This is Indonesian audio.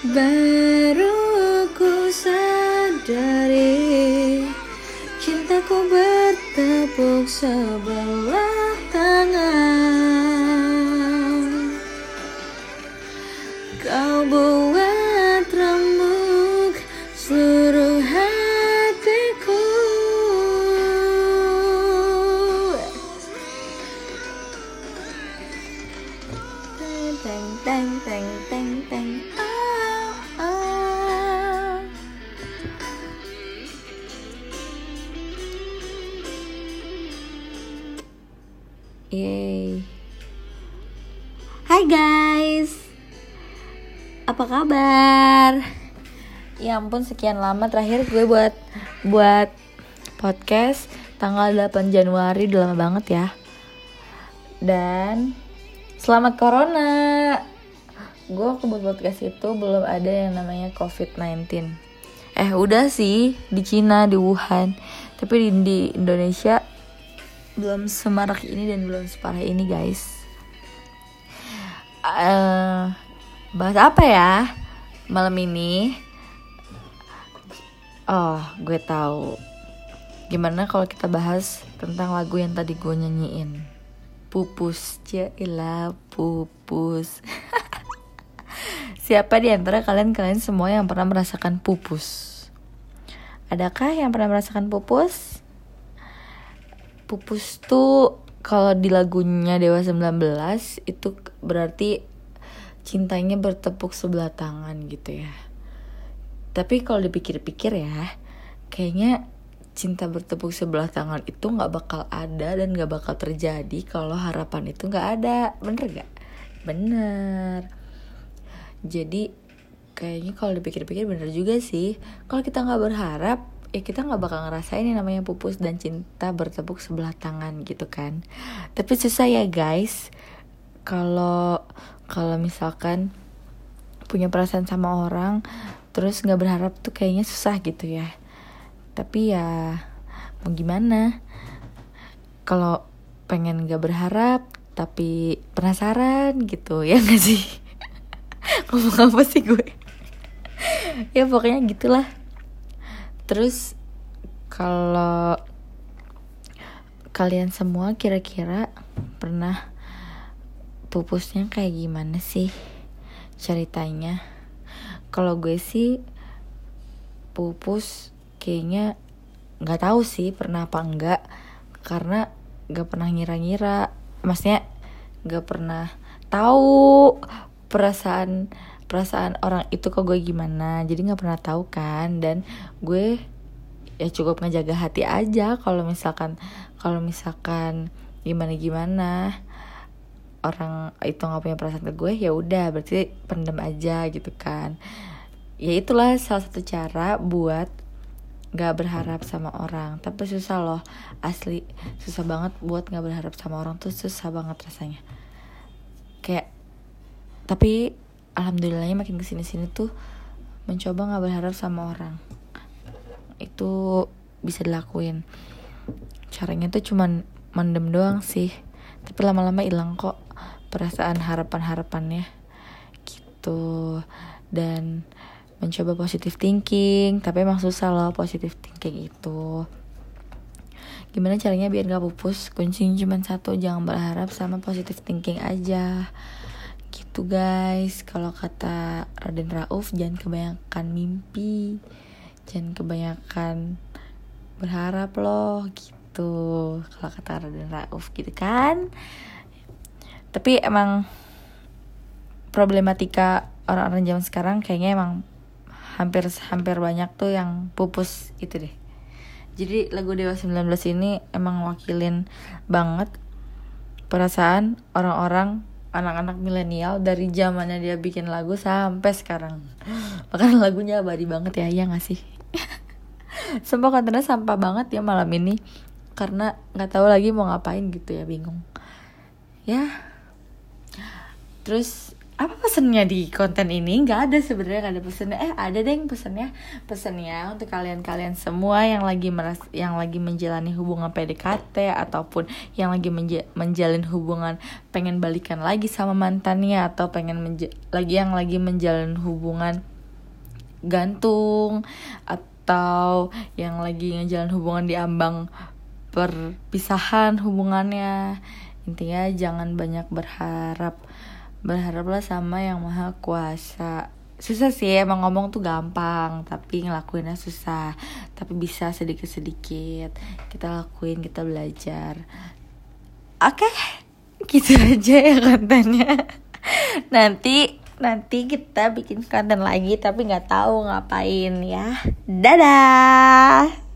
Baru ku sadari Cintaku bertepuk sebelah Yeay. Hai guys. Apa kabar? Ya ampun sekian lama terakhir gue buat buat podcast tanggal 8 Januari udah lama banget ya. Dan selamat corona. Gue waktu buat podcast itu belum ada yang namanya COVID-19. Eh udah sih di Cina di Wuhan. Tapi di, di Indonesia belum semarak ini dan belum separah ini guys. Eh bahas apa ya malam ini? Oh, gue tahu. Gimana kalau kita bahas tentang lagu yang tadi gue nyanyiin? Pupus, Cailah pupus. Siapa di antara kalian-kalian semua yang pernah merasakan pupus? Adakah yang pernah merasakan pupus? Pupus tuh kalau di lagunya Dewa 19 itu berarti cintanya bertepuk sebelah tangan gitu ya. Tapi kalau dipikir-pikir ya, kayaknya cinta bertepuk sebelah tangan itu nggak bakal ada dan nggak bakal terjadi kalau harapan itu nggak ada, bener gak? Bener. Jadi kayaknya kalau dipikir-pikir bener juga sih. Kalau kita nggak berharap, ya kita nggak bakal ngerasain yang namanya pupus dan cinta bertepuk sebelah tangan gitu kan. Tapi susah ya guys. Kalau kalau misalkan punya perasaan sama orang terus nggak berharap tuh kayaknya susah gitu ya. Tapi ya mau gimana? Kalau pengen nggak berharap tapi penasaran gitu ya nggak sih? Ngomong apa sih gue? Ya pokoknya gitulah terus kalau kalian semua kira-kira pernah pupusnya kayak gimana sih ceritanya? Kalau gue sih pupus kayaknya nggak tahu sih pernah apa enggak. Karena nggak pernah ngira-ngira. Maksudnya nggak pernah tahu perasaan perasaan orang itu ke gue gimana jadi nggak pernah tahu kan. Dan gue ya cukup ngejaga hati aja kalau misalkan kalau misalkan gimana gimana orang itu nggak punya perasaan ke gue ya udah berarti pendem aja gitu kan. Ya itulah salah satu cara buat nggak berharap sama orang. Tapi susah loh asli susah banget buat nggak berharap sama orang tuh susah banget rasanya. Kayak tapi alhamdulillahnya makin ke sini sini tuh mencoba nggak berharap sama orang. Itu bisa dilakuin. Caranya tuh cuman mendem doang sih. Tapi lama-lama hilang kok perasaan harapan-harapannya. Gitu. Dan mencoba positive thinking tapi emang susah loh positive thinking itu. Gimana caranya biar gak pupus? Kuncinya cuma satu jangan berharap sama positive thinking aja gitu guys. Kalau kata Raden Rauf jangan kebanyakan mimpi. Jangan kebanyakan berharap loh gitu. Kalau kata Raden Rauf gitu kan? Tapi emang problematika orang-orang zaman sekarang kayaknya emang hampir hampir banyak tuh yang pupus gitu deh. Jadi lagu Dewa 19 ini emang wakilin banget perasaan orang-orang anak-anak milenial dari zamannya dia bikin lagu sampai sekarang. Bahkan lagunya abadi banget ya ya gak sih? Sumpah kontennya sampah banget ya malam ini. Karena nggak tahu lagi mau ngapain gitu ya bingung. Ya. Terus apa pesennya di konten ini? Nggak ada sebenarnya nggak ada pesennya eh ada deh pesennya pesennya untuk kalian-kalian semua yang lagi meras yang lagi menjalani hubungan PDKT ataupun yang lagi menja menjalin hubungan pengen balikan lagi sama mantannya atau pengen lagi yang lagi menjalin hubungan gantung atau yang lagi ngejalan hubungan di ambang perpisahan hubungannya. Intinya jangan banyak berharap berharaplah sama yang maha kuasa. Susah sih emang ngomong tuh gampang tapi ngelakuinnya susah. Tapi bisa sedikit sedikit kita lakuin kita belajar. Oke okay, gitu aja ya kontennya. Nanti nanti kita bikin konten lagi tapi nggak tahu ngapain ya. Dadah